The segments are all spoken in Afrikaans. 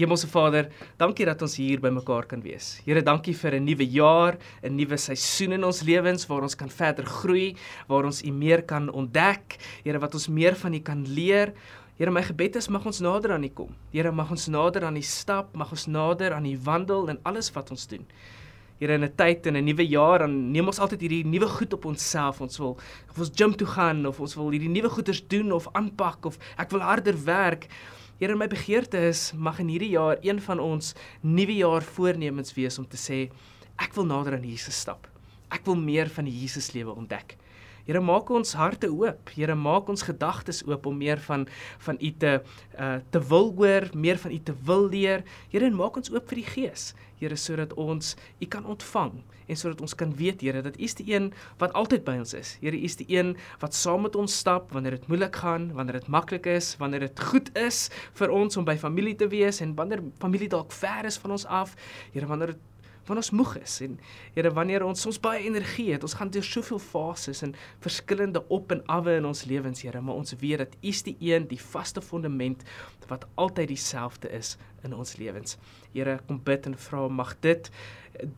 Hemelse Vader, dankie dat ons hier by mekaar kan wees. Here, dankie vir 'n nuwe jaar, 'n nuwe seisoen in ons lewens waar ons kan verder groei, waar ons U meer kan ontdek. Here, wat ons meer van U kan leer. Here, my gebed is mag ons nader aan U kom. Here, mag ons nader aan U stap, mag ons nader aan U wandel in alles wat ons doen. Here in 'n tyd en 'n nuwe jaar dan neem ons altyd hierdie nuwe goed op onsself. Ons wil of ons gym toe gaan of ons wil hierdie nuwe goeders doen of aanpak of ek wil harder werk. Here, my begeerte is mag in hierdie jaar een van ons nuwe jaar voornemens wees om te sê ek wil nader aan Jesus stap. Ek wil meer van die Jesus lewe ontdek. Here maak ons harte oop. Here maak ons gedagtes oop om meer van van U te uh te wil hoor, meer van U te wil leer. Here en maak ons oop vir die Gees. Here sodat ons U kan ontvang en sodat ons kan weet Here dat U is die een wat altyd by ons is. Here U is die een wat saam met ons stap wanneer dit moeilik gaan, wanneer dit maklik is, wanneer dit goed is vir ons om by familie te wees en wanneer familie dalk ver is van ons af. Here wanneer dit wanneer ons moeg is en Here wanneer ons soms baie energie het, ons gaan deur soveel fases en verskillende op en awe in ons lewens, Here, maar ons weet dat U is die een, die vaste fondament wat altyd dieselfde is in ons lewens. Here, kom bid en vra mag dit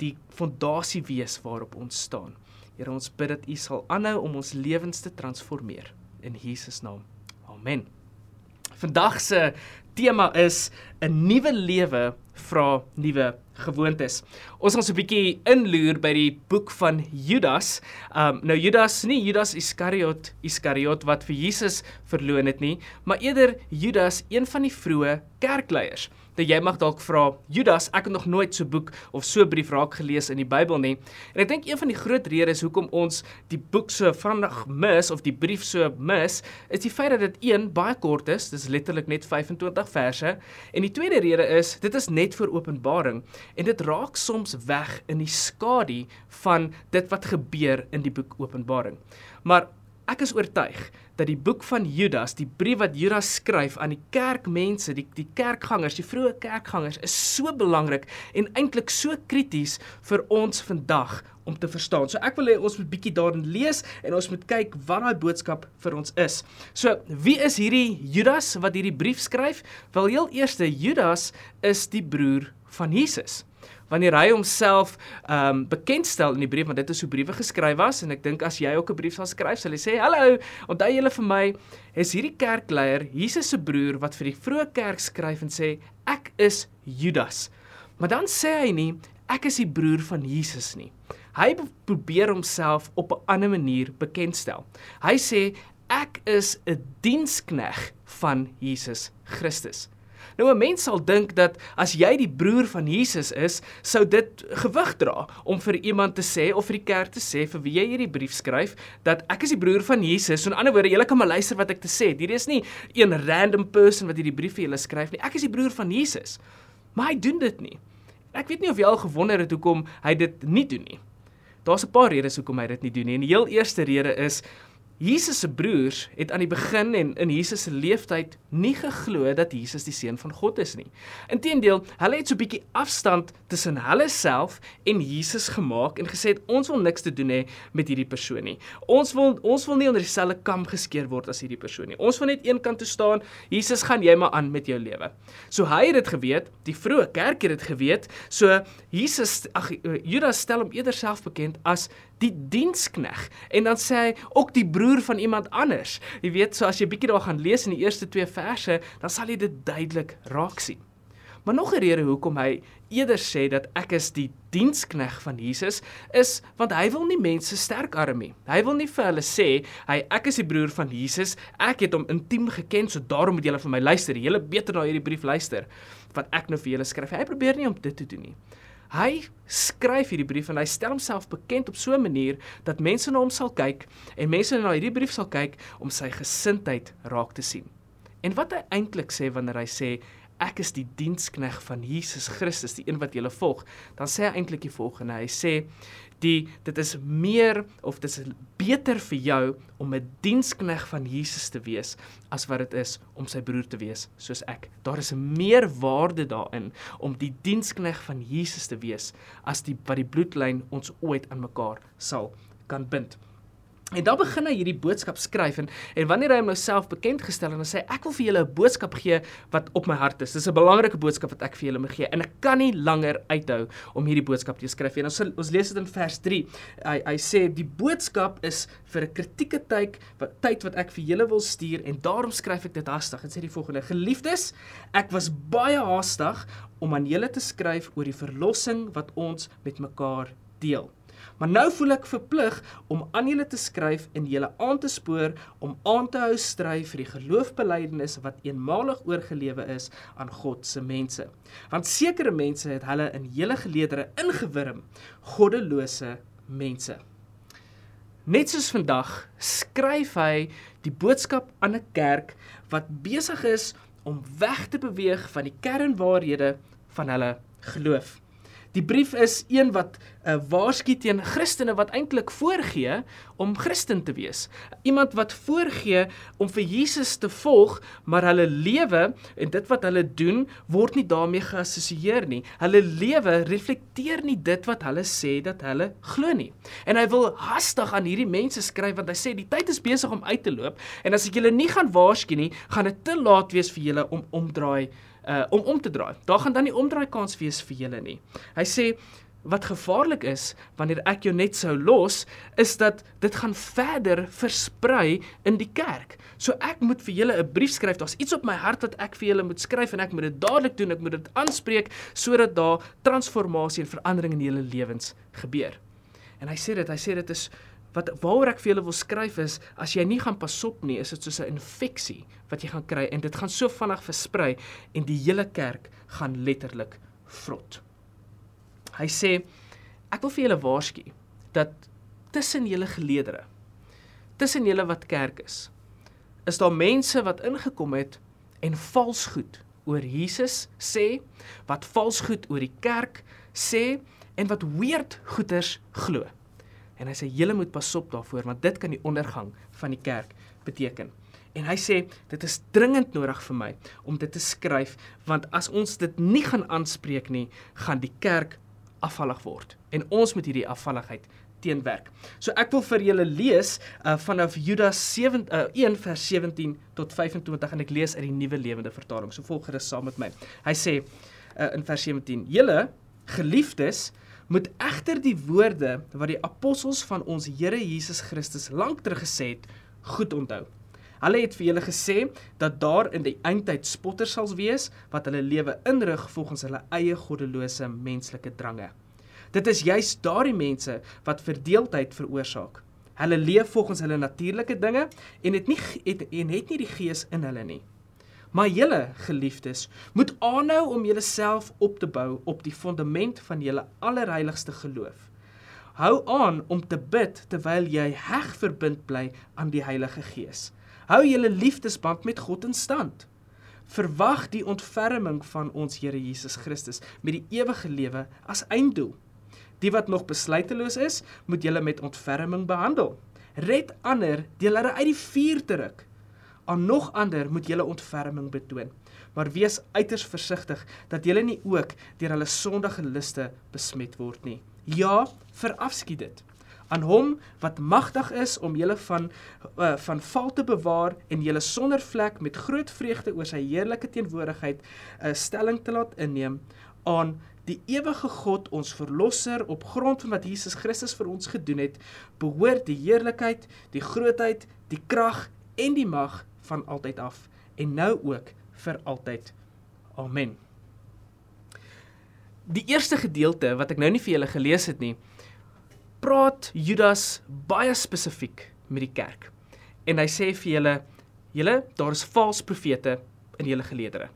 die fondasie wees waarop ons staan. Here, ons bid dat U sal aanhou om ons lewens te transformeer in Jesus naam. Amen. Vandag se tema is 'n nuwe lewe vra nuwe gewoontes. Ons gaan so 'n bietjie inloer by die boek van Judas. Um nou Judas, nie Judas Iskariot, Iskariot wat vir Jesus verloon het nie, maar eerder Judas, een van die vroeë kerkleiers dat jy mag dalk vra Judas ek het nog nooit so boek of so brief raak gelees in die Bybel nie. En ek dink een van die groot redes hoekom ons die boek so vinnig mis of die brief so mis is die feit dat dit een baie kort is dis letterlik net 25 verse en die tweede rede is dit is net vir openbaring en dit raak soms weg in die skadu van dit wat gebeur in die boek Openbaring. Maar ek is oortuig dat die boek van Judas, die brief wat Judas skryf aan die kerkmense, die die kerkgangers, die vroeë kerkgangers is so belangrik en eintlik so krities vir ons vandag om te verstaan. So ek wil hê ons moet bietjie daarin lees en ons moet kyk wat daai boodskap vir ons is. So, wie is hierdie Judas wat hierdie brief skryf? Wel heel eerste Judas is die broer van Jesus wanneer hy homself ehm um, bekendstel in die brief want dit is hoe briewe geskryf was en ek dink as jy ook 'n brief sal skryf sal jy sê hallo onthou julle vir my is hierdie kerkleier Jesus se broer wat vir die vroeë kerk skryf en sê ek is Judas. Maar dan sê hy nie ek is die broer van Jesus nie. Hy probeer homself op 'n ander manier bekendstel. Hy sê ek is 'n dienskneg van Jesus Christus Nou 'n mens sal dink dat as jy die broer van Jesus is, sou dit gewig dra om vir iemand te sê of vir die kerk te sê vir wie jy hierdie brief skryf dat ek is die broer van Jesus. So in ander woorde, julle kan maar luister wat ek te sê het. Hierdie is nie een random person wat hierdie brief vir julle skryf nie. Ek is die broer van Jesus. Maar hy doen dit nie. Ek weet nie of jy al gewonder het hoekom hy dit nie doen nie. Daar's 'n paar redes hoekom hy dit nie doen nie. En die heel eerste rede is Jesus se broers het aan die begin en in Jesus se leeftyd nie geglo dat Jesus die seun van God is nie. Inteendeel, hulle het so 'n bietjie afstand tussen hulle self en Jesus gemaak en gesê ons wil niks te doen hê met hierdie persoon nie. Ons wil ons wil nie onder dieselfde kam geskeer word as hierdie persoon nie. Ons wil net een kant toe staan. Jesus, gaan jy maar aan met jou lewe. So hy het dit geweet, die vroeë kerk het dit geweet. So Jesus ag Judas stel hom eerder self bekend as die dienskneg en dan sê hy ook die broer van iemand anders. Jy weet, so as jy bietjie daar gaan lees in die eerste 2 verse, dan sal jy dit duidelik raak sien. Maar nog 'n rede hoekom hy eerder sê dat ek is die dienskneg van Jesus is want hy wil nie mense sterk arm nie. Hy wil nie vir hulle sê hy ek is die broer van Jesus. Ek het hom intiem geken, so daarom moet julle vir my luister. Julle beter na hierdie brief luister wat ek nou vir julle skryf. Hy probeer nie om dit te doen nie. Hy skryf hierdie brief en hy stel homself bekend op so 'n manier dat mense na hom sal kyk en mense na hierdie brief sal kyk om sy gesindheid raak te sien. En wat hy eintlik sê wanneer hy sê ek is die dienskneg van Jesus Christus, die een wat jy volg, dan sê hy eintlik die volgende. Hy sê die dit is meer of dit is beter vir jou om 'n dienskneg van Jesus te wees as wat dit is om sy broer te wees soos ek. Daar is 'n meer waarde daarin om die dienskneg van Jesus te wees as die wat die bloedlyn ons ooit aan mekaar sal kan bind. En dan begin hy hierdie boodskap skryf en en wanneer hy homself bekend gestel en hy sê ek wil vir julle 'n boodskap gee wat op my hart is. Dis 'n belangrike boodskap wat ek vir julle moet gee en ek kan nie langer uithou om hierdie boodskap te skryf nie. Ons ons lees dit in vers 3. Hy hy sê die boodskap is vir 'n kritieke tyd wat tyd wat ek vir julle wil stuur en daarom skryf ek dit haastig. Dit sê die volgende: Geliefdes, ek was baie haastig om aan julle te skryf oor die verlossing wat ons met mekaar deel. Maar nou voel ek verplig om aan julle te skryf en julle aan te spoor om aan te hou stry vir die geloofbelijdenis wat eenmalig oorgelewe is aan God se mense. Want sekere mense het hulle in julle geleedere ingewurm, goddelose mense. Net soos vandag skryf hy die boodskap aan 'n kerk wat besig is om weg te beweeg van die kernwaarhede van hulle geloof. Die brief is een wat uh, waarsku teen Christene wat eintlik voorgee om Christen te wees. Iemand wat voorgee om vir Jesus te volg, maar hulle lewe en dit wat hulle doen word nie daarmee geassosieer nie. Hulle lewe reflekteer nie dit wat hulle sê dat hulle glo nie. En hy wil hastig aan hierdie mense skryf want hy sê die tyd is besig om uit te loop en as ek julle nie gaan waarsku nie, gaan dit te laat wees vir julle om omdraai uh om om te draai. Daar gaan dan nie omdraai kans wees vir julle nie. Hy sê wat gevaarlik is wanneer ek jou net sou los, is dat dit gaan verder versprei in die kerk. So ek moet vir julle 'n brief skryf. Daar's iets op my hart wat ek vir julle moet skryf en ek moet dit dadelik doen. Ek moet dit aanspreek sodat daar transformasie en verandering in julle lewens gebeur. En hy sê dit, hy sê dit is wat waaroor ek vir julle wil skryf is as jy nie gaan pasop nie, is dit soos 'n infeksie wat jy gaan kry en dit gaan so vinnig versprei en die hele kerk gaan letterlik vrot. Hy sê ek wil vir julle waarsku dat tussen julle geleedere, tussen julle wat kerk is, is daar mense wat ingekom het en vals goed oor Jesus sê, wat vals goed oor die kerk sê en wat weird goeters glo. En hy sê julle moet pasop daarvoor want dit kan die ondergang van die kerk beteken. En hy sê dit is dringend nodig vir my om dit te skryf want as ons dit nie gaan aanspreek nie, gaan die kerk afvallig word en ons moet hierdie afvalligheid teenwerk. So ek wil vir julle lees uh, vanaf Judas 7 uh, 1 vers 17 tot 25 en ek lees uit die Nuwe Lewende Vertaling. So volg gerus saam met my. Hy sê uh, in vers 17: "Julle geliefdes, moet egter die woorde wat die apostels van ons Here Jesus Christus lank terug gesê het, goed onthou. Hulle het vir julle gesê dat daar in die eindtyd spotters sal wees wat hulle lewe inrig volgens hulle eie goddelose menslike drange. Dit is juis daardie mense wat verdeeldheid veroorsaak. Hulle leef volgens hulle natuurlike dinge en het nie het, en het nie die gees in hulle nie. Maar julle geliefdes, moet aanhou om julleself op te bou op die fondament van julle allerheiligste geloof. Hou aan om te bid terwyl jy heg verbind bly aan die Heilige Gees. Hou julle liefdesband met God in stand. Verwag die ontferming van ons Here Jesus Christus met die ewige lewe as einddoel. Die wat nog besluiteloos is, moet julle met ontferming behandel. Red ander deur hulle uit die vuur te ruk aan nog ander moet julle ontferming betoon. Maar wees uiters versigtig dat julle nie ook deur hulle sondige liste besmet word nie. Ja, verafskiet dit. Aan hom wat magtig is om julle van uh, van val te bewaar en julle sonder vlek met groot vreugde oor sy heerlike teenwoordigheid 'n uh, eh, stelling te laat inneem aan die ewige God ons verlosser op grond van wat Jesus Christus vir ons gedoen het, behoort die heerlikheid, die grootheid, die krag en die mag van altyd af en nou ook vir altyd. Amen. Die eerste gedeelte wat ek nou nie vir julle gelees het nie, praat Judas baie spesifiek met die kerk. En hy sê vir julle, julle, daar is valse profete in julle geleedere.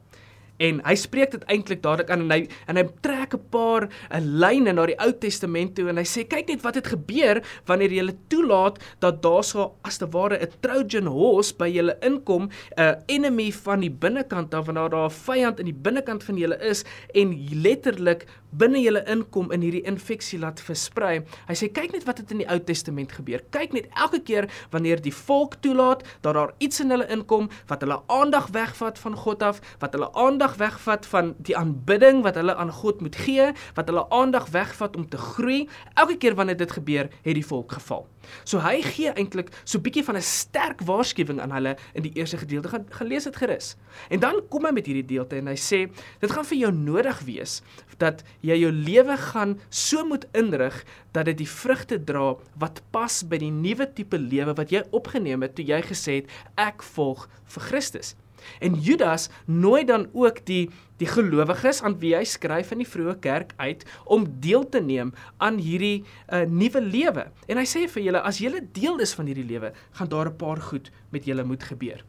En hy spreek dit eintlik dadelik aan en hy en hy trek 'n paar eh, lyne na die Ou Testament toe en hy sê kyk net wat het gebeur wanneer jy toelaat dat daar so as te ware 'n Trojan horse by julle inkom, 'n enemy van die binnekant af wanneer daar 'n vyand in die binnekant van julle is en letterlik binne julle inkom in hierdie infeksie laat versprei. Hy sê kyk net wat het in die Ou Testament gebeur. Kyk net elke keer wanneer die volk toelaat dat daar iets in hulle inkom wat hulle aandag wegvat van God af, wat hulle aandag wegvat van die aanbidding wat hulle aan God moet gee, wat hulle aandag wegvat om te groei. Elke keer wanneer dit gebeur, het die volk geval. So hy gee eintlik so 'n bietjie van 'n sterk waarskuwing aan hulle in die eerste gedeelte. Gaan gelees dit gerus. En dan kom hy met hierdie deelte en hy sê dit gaan vir jou nodig wees dat jy jou lewe gaan so moet inrig dat dit die vrugte dra wat pas by die nuwe tipe lewe wat jy opgeneem het toe jy gesê het ek volg vir Christus. En Judas nooi dan ook die die gelowiges aan wie hy skryf in die vroeë kerk uit om deel te neem aan hierdie uh, nuwe lewe. En hy sê vir julle as julle deel is van hierdie lewe, gaan daar 'n paar goed met julle moet gebeur.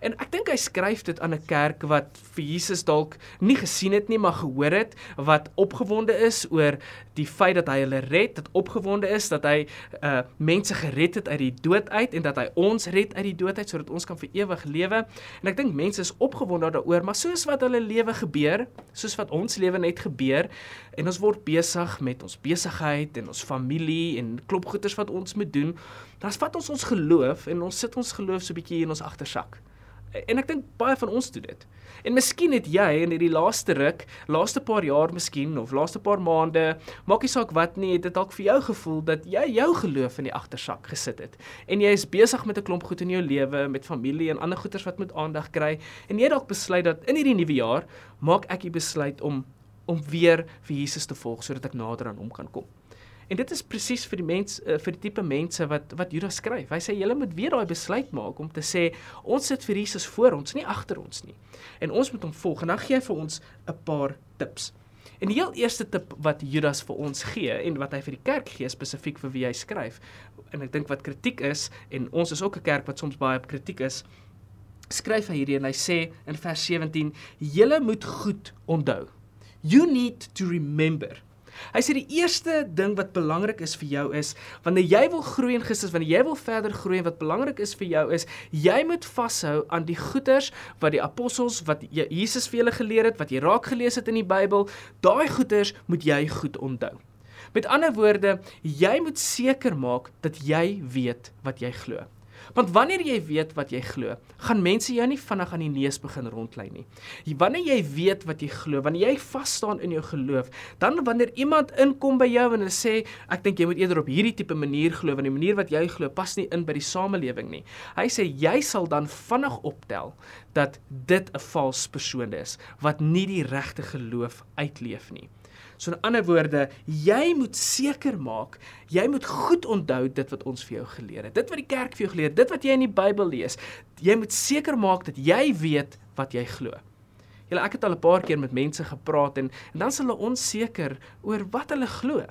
En ek dink hy skryf dit aan 'n kerk wat vir Jesus dalk nie gesien het nie, maar gehoor het, wat opgewonde is oor die feit dat hy hulle red, dat opgewonde is dat hy uh mense gered het uit die dood uit en dat hy ons red uit die dood uit sodat ons kan vir ewig lewe. En ek dink mense is opgewonde daaroor, maar soos wat hulle lewe gebeur, soos wat ons lewe net gebeur en ons word besig met ons besigheid en ons familie en klop goeders wat ons moet doen, dan vat ons ons geloof en ons sit ons geloof so 'n bietjie in ons agtersak. En ek dink baie van ons doen dit. En miskien het jy in hierdie laaste ruk, laaste paar jaar miskien of laaste paar maande, maak nie saak wat nie, het dit dalk vir jou gevoel dat jy jou geloof in die agtersak gesit het. En jy is besig met 'n klomp goed in jou lewe, met familie en ander goeders wat moet aandag kry. En jy dalk besluit dat in hierdie nuwe jaar maak ek die besluit om om weer vir Jesus te volg sodat ek nader aan hom kan kom. En dit is presies vir die mens uh, vir die tipe mense wat wat Judas skryf. Hy sê julle moet weer daai besluit maak om te sê ons sit vir Jesus voor ons, nie agter ons nie. En ons moet hom volg. En dan gee hy vir ons 'n paar tips. En die heel eerste tip wat Judas vir ons gee en wat hy vir die kerk gee spesifiek vir wie hy skryf. En ek dink wat kritiek is en ons is ook 'n kerk wat soms baie kritiek is. Skryf hy hierdie en hy sê in vers 17: "Julle moet goed onthou. You need to remember Hy sê die eerste ding wat belangrik is vir jou is wanneer jy wil groei in Christus, wanneer jy wil verder groei en wat belangrik is vir jou is jy moet vashou aan die goeders wat die apostels wat Jesus vir julle geleer het, wat jy raak gelees het in die Bybel, daai goeders moet jy goed onthou. Met ander woorde, jy moet seker maak dat jy weet wat jy glo. Want wanneer jy weet wat jy glo, gaan mense jou nie vinnig aan die neus begin rondlei nie. Wanneer jy weet wat jy glo, wanneer jy vas staan in jou geloof, dan wanneer iemand inkom by jou en hulle sê ek dink jy moet eerder op hierdie tipe manier glo, want die manier wat jy glo pas nie in by die samelewing nie. Hy sê jy sal dan vinnig optel dat dit 'n vals persoon is wat nie die regte geloof uitleef nie. So in ander woorde, jy moet seker maak, jy moet goed onthou dit wat ons vir jou geleer het. Dit wat die kerk vir jou geleer het, dit wat jy in die Bybel lees. Jy moet seker maak dat jy weet wat jy glo. Julle ek het al 'n paar keer met mense gepraat en, en dan is hulle onseker oor wat hulle glo.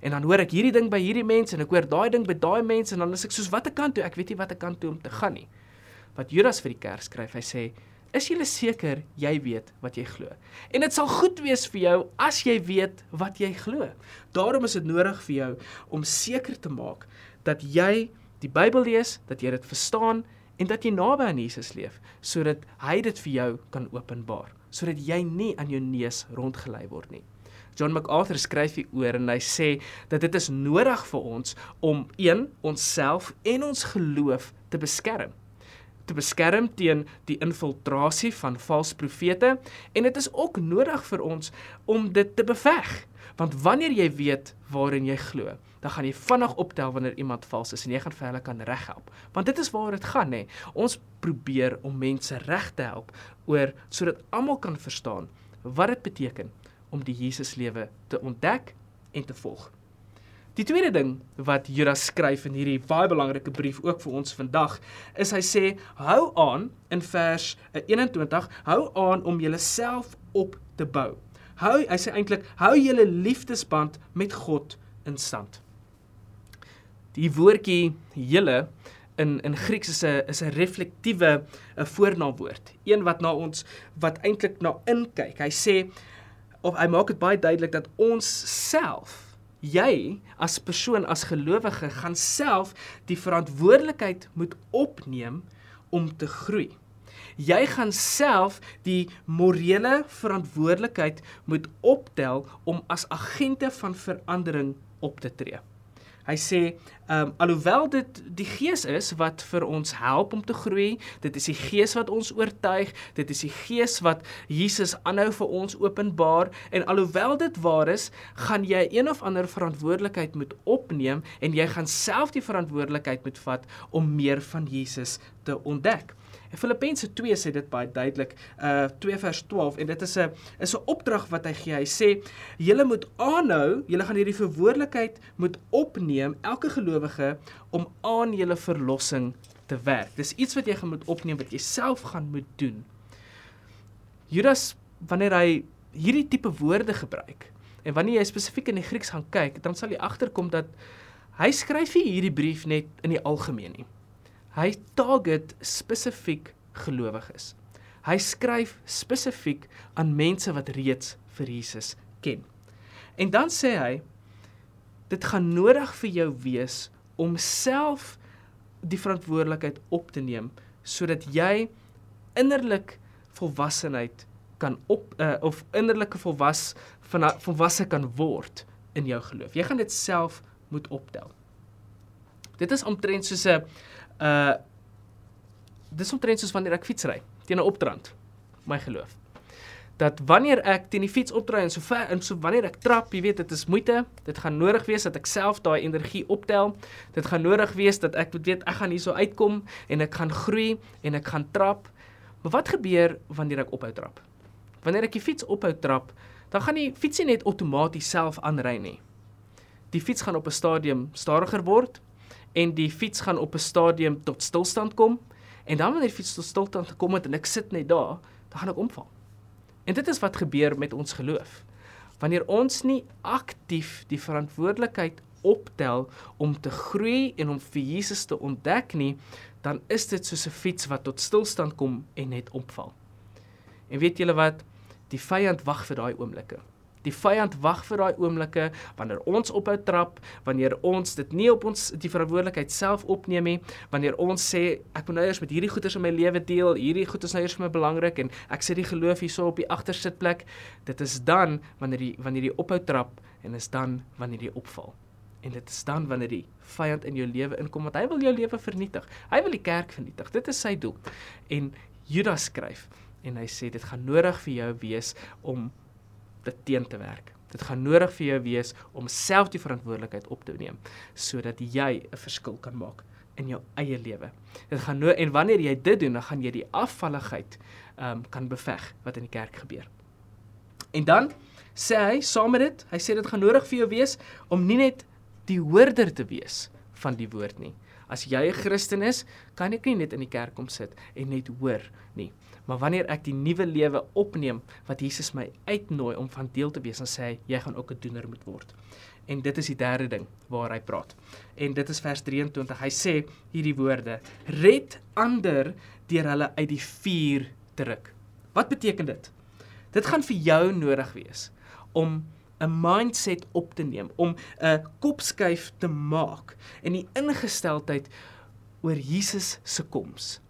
En dan hoor ek hierdie ding by hierdie mense en ek hoor daai ding by daai mense en dan is ek soos watter kant toe? Ek weet nie watter kant toe om te gaan nie. Wat Judas vir die kerk skryf, hy sê Is jy seker jy weet wat jy glo? En dit sal goed wees vir jou as jy weet wat jy glo. Daarom is dit nodig vir jou om seker te maak dat jy die Bybel lees, dat jy dit verstaan en dat jy naby aan Jesus leef sodat hy dit vir jou kan openbaar, sodat jy nie aan jou neus rondgelei word nie. John MacArthur skryf hieroor en hy sê dat dit is nodig vir ons om een onsself en ons geloof te beskerm te beskerm teen die infiltrasie van valse profete en dit is ook nodig vir ons om dit te beveg. Want wanneer jy weet waarin jy glo, dan gaan jy vinnig optel wanneer iemand vals is en jy gaan vir hulle kan reghelp. Want dit is waar dit gaan hè. Ons probeer om mense reg te help oor sodat almal kan verstaan wat dit beteken om die Jesus lewe te ontdek en te volg. Die tweede ding wat Judas skryf in hierdie baie belangrike brief ook vir ons vandag, is hy sê hou aan in vers 21, hou aan om julleself op te bou. Hou, hy sê eintlik hou julle liefdesband met God in stand. Die woordjie julle in in Grieks is 'n is 'n reflektiewe 'n voornaamwoord, een wat na ons wat eintlik na inkyk. Hy sê of hy maak dit baie duidelik dat ons self jy as persoon as gelowige gaan self die verantwoordelikheid moet opneem om te groei. Jy gaan self die morele verantwoordelikheid moet optel om as agente van verandering op te tree. Hy sê Ehm um, alhoewel dit die Gees is wat vir ons help om te groei, dit is die Gees wat ons oortuig, dit is die Gees wat Jesus aanhou vir ons openbaar en alhoewel dit waar is, gaan jy een of ander verantwoordelikheid moet opneem en jy gaan self die verantwoordelikheid moet vat om meer van Jesus te ontdek. En Filippense 2 sê dit baie duidelik, uh 2 vers 12 en dit is 'n is 'n opdrag wat hy gee. Hy sê julle moet aanhou, julle gaan hierdie verantwoordelikheid moet opneem elke gelowige om aan julle verlossing te werk. Dis iets wat jy gaan moet opneem wat jy self gaan moet doen. Judas wanneer hy hierdie tipe woorde gebruik en wanneer jy spesifiek in die Grieks gaan kyk, dan sal jy agterkom dat hy skryf nie hierdie brief net in die algemeen nie. Hy target spesifiek gelowiges. Hy skryf spesifiek aan mense wat reeds vir Jesus ken. En dan sê hy dit gaan nodig vir jou wees om self die verantwoordelikheid op te neem sodat jy innerlik volwassenheid kan op uh, of innerlike volwas van volwasse kan word in jou geloof. Jy gaan dit self moet optel. Dit is omtrent soos 'n Uh dis omtrent soos wanneer ek fietsry teen 'n opdrand. My geloof. Dat wanneer ek teen die fiets opdraai en so ver en so wanneer ek trap, jy weet dit is moeite. Dit gaan nodig wees dat ek self daai energie optel. Dit gaan nodig wees dat ek moet weet ek gaan hierso uitkom en ek gaan groei en ek gaan trap. Maar wat gebeur wanneer ek ophou trap? Wanneer ek die fiets ophou trap, dan gaan die fietsie net outomaties self aanry nie. Die fiets gaan op 'n stadium stadiger word en die fiets gaan op 'n stadium tot stilstand kom en dan wanneer die fiets tot stilstand gekom het en ek sit net daar, dan gaan ek omval. En dit is wat gebeur met ons geloof. Wanneer ons nie aktief die verantwoordelikheid optel om te groei en om vir Jesus te ontdek nie, dan is dit soos 'n fiets wat tot stilstand kom en net omval. En weet julle wat? Die vyand wag vir daai oomblikke. Die vyand wag vir daai oomblikke wanneer ons ophou trap, wanneer ons dit nie op ons die verantwoordelikheid self opneem nie, wanneer ons sê ek moet nou eers met hierdie goeders in my lewe deel, hierdie goed is nou eers vir my belangrik en ek sit die geloof hierso op die agtersitplek. Dit is dan wanneer die wanneer jy ophou trap en is dan wanneer jy opval. En dit is dan wanneer die vyand in jou lewe inkom want hy wil jou lewe vernietig. Hy wil die kerk vernietig. Dit is sy doel. En Judas skryf en hy sê dit gaan nodig vir jou wees om dit teen te werk. Dit gaan nodig vir jou wees om self die verantwoordelikheid op te neem sodat jy 'n verskil kan maak in jou eie lewe. Dit gaan nou en wanneer jy dit doen, dan gaan jy die afvalligheid ehm um, kan beveg wat in die kerk gebeur. En dan sê hy saam met dit, hy sê dit gaan nodig vir jou wees om nie net die hoorder te wees van die woord nie. As jy 'n Christen is, kan ek nie net in die kerk kom sit en net hoor nie. Maar wanneer ek die nuwe lewe opneem wat Jesus my uitnooi om van deel te wees, dan sê hy jy gaan ook 'n doener moet word. En dit is die derde ding waar hy praat. En dit is vers 23. Hy sê hierdie woorde: Red ander deur hulle uit die vuur te ruk. Wat beteken dit? Dit gaan vir jou nodig wees om 'n mindset op te neem, om 'n kopskuif te maak en die ingesteldheid oor Jesus se koms.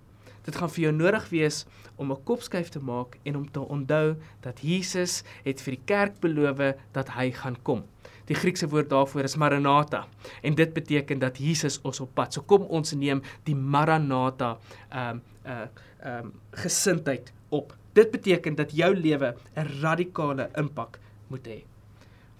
Dit gaan vir jou nodig wees om 'n kopskuif te maak en om te onthou dat Jesus het vir die kerk beloof dat hy gaan kom. Die Griekse woord daarvoor is Maranatha en dit beteken dat Jesus ons op pad. So kom ons neem die Maranatha ehm um, uh ehm um, gesindheid op. Dit beteken dat jou lewe 'n radikale impak moet hê.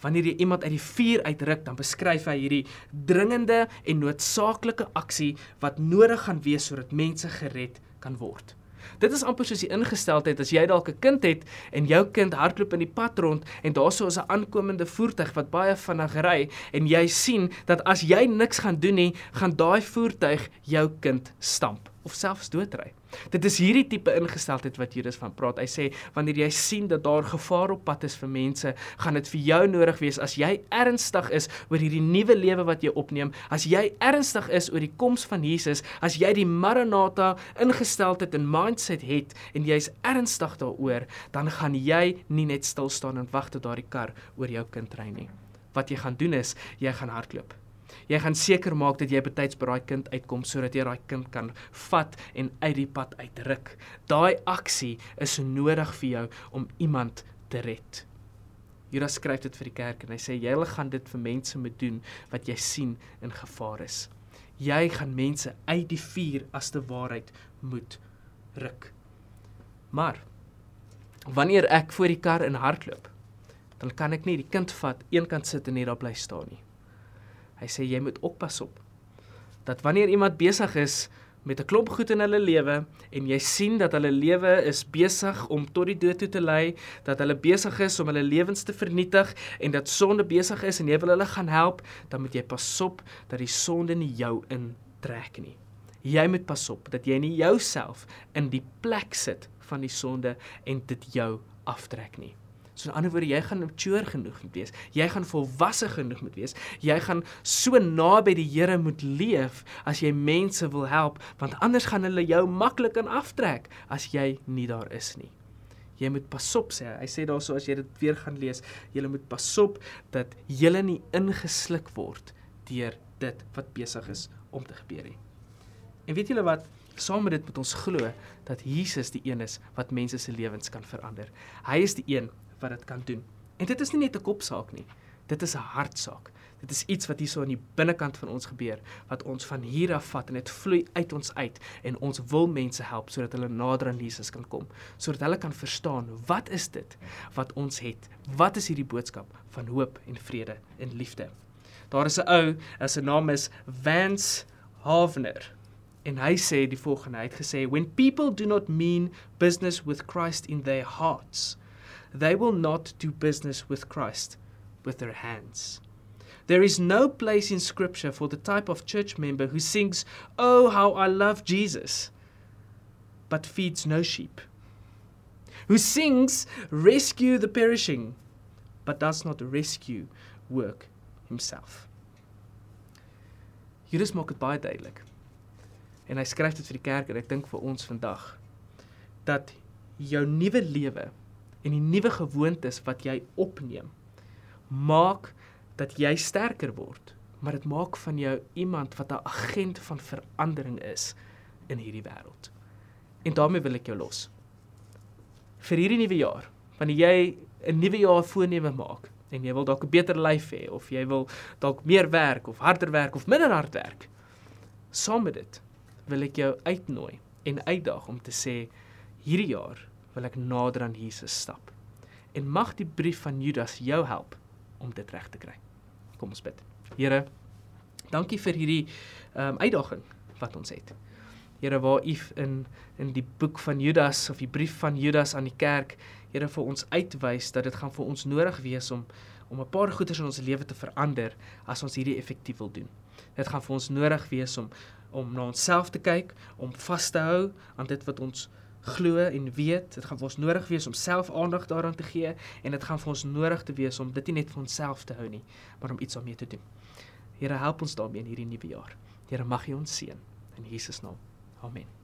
Wanneer jy iemand uit die vuur uitruk, dan beskryf hy hierdie dringende en noodsaaklike aksie wat nodig gaan wees sodat mense gered kan word. Dit is amper soos die ingesteldheid as jy dalk 'n kind het en jou kind hardloop in die pad rond en daarso is 'n aankomende voertuig wat baie vinnig ry en jy sien dat as jy niks gaan doen nie, gaan daai voertuig jou kind stamp of selfs doodry. Dit is hierdie tipe ingesteldheid wat Judas van praat. Hy sê wanneer jy sien dat daar gevaar op pad is vir mense, gaan dit vir jou nodig wees as jy ernstig is oor hierdie nuwe lewe wat jy opneem, as jy ernstig is oor die koms van Jesus, as jy die Maranatha ingesteldheid en mindset het en jy's ernstig daaroor, dan gaan jy nie net stil staan en wag tot daardie kar oor jou kind ry nie. Wat jy gaan doen is, jy gaan hardloop. Jy gaan seker maak dat jy betyds by daai kind uitkom sodat jy daai kind kan vat en uit die pad uitruk. Daai aksie is nodig vir jou om iemand te red. Judas skryf dit vir die kerk en hy sê jy gaan dit vir mense moet doen wat jy sien in gevaar is. Jy gaan mense uit die vuur as te waarheid moet ruk. Maar wanneer ek voor die kar in hardloop, dan kan ek nie die kind vat, een kant sit en net daar bly staan nie. Hy sê jy moet oppas op dat wanneer iemand besig is met 'n klomp goed in hulle lewe en jy sien dat hulle lewe is besig om tot die dood toe te lei, dat hulle besig is om hulle lewens te vernietig en dat sonde besig is en jy wil hulle gaan help, dan moet jy pasop dat die sonde nie jou intrek nie. Jy moet pasop dat jy nie jouself in die plek sit van die sonde en dit jou aftrek nie. So in ander woorde, jy gaan mature genoeg moet wees. Jy gaan volwasse genoeg moet wees. Jy gaan so naby die Here moet leef as jy mense wil help, want anders gaan hulle jou maklik aan aftrek as jy nie daar is nie. Jy moet pasop sê. Hy sê daarso as jy dit weer gaan lees, jy moet pasop dat jy nie ingesluk word deur dit wat besig is om te gebeur nie. En weet julle wat? Saam met dit moet ons glo dat Jesus die een is wat mense se lewens kan verander. Hy is die een wat dit kan doen. En dit is nie net 'n kopsaak nie. Dit is 'n hartsaak. Dit is iets wat hierso aan die binnekant van ons gebeur wat ons van hier af vat en dit vloei uit ons uit en ons wil mense help sodat hulle nader aan Jesus kan kom, sodat hulle kan verstaan wat is dit wat ons het? Wat is hierdie boodskap van hoop en vrede en liefde? Daar is 'n ou, sy naam is Vance Havner. En hy sê die volgende, hy het gesê when people do not mean business with Christ in their hearts, they will not do business with Christ with their hands. There is no place in Scripture for the type of church member who sings, Oh, how I love Jesus, but feeds no sheep. Who sings, Rescue the perishing, but does not rescue work himself. Judas maak dit baie duidelik. En hy skryf dit vir die kerk en ek dink vir ons vandag dat jou nuwe lewe en die nuwe gewoontes wat jy opneem maak dat jy sterker word, maar dit maak van jou iemand wat 'n agent van verandering is in hierdie wêreld. En daarmee wil ek jou los. Vir hierdie nuwe jaar, wanneer jy 'n nuwe jaar voorneme maak en jy wil dalk 'n beter lyf hê of jy wil dalk meer werk of harder werk of minder hard werk, saam met dit wil ek jou uitnooi en uitdaag om te sê hierdie jaar wil ek nader aan Jesus stap. En mag die brief van Judas jou help om dit reg te kry. Kom ons bid. Here, dankie vir hierdie ehm um, uitdaging wat ons het. Here, waar U in in die boek van Judas of die brief van Judas aan die kerk, Here vir ons uitwys dat dit gaan vir ons nodig wees om om 'n paar goeders in ons lewe te verander as ons hierdie effektief wil doen. Dit gaan vir ons nodig wees om om na onsself te kyk, om vas te hou aan dit wat ons glo en weet dit gaan vir ons nodig wees om self aandag daaraan te gee en dit gaan vir ons nodig te wees om dit nie net vir onsself te hou nie maar om iets daarmee te doen. Here help ons daarmee in hierdie nuwe jaar. Here mag U ons seën in Jesus naam. Amen.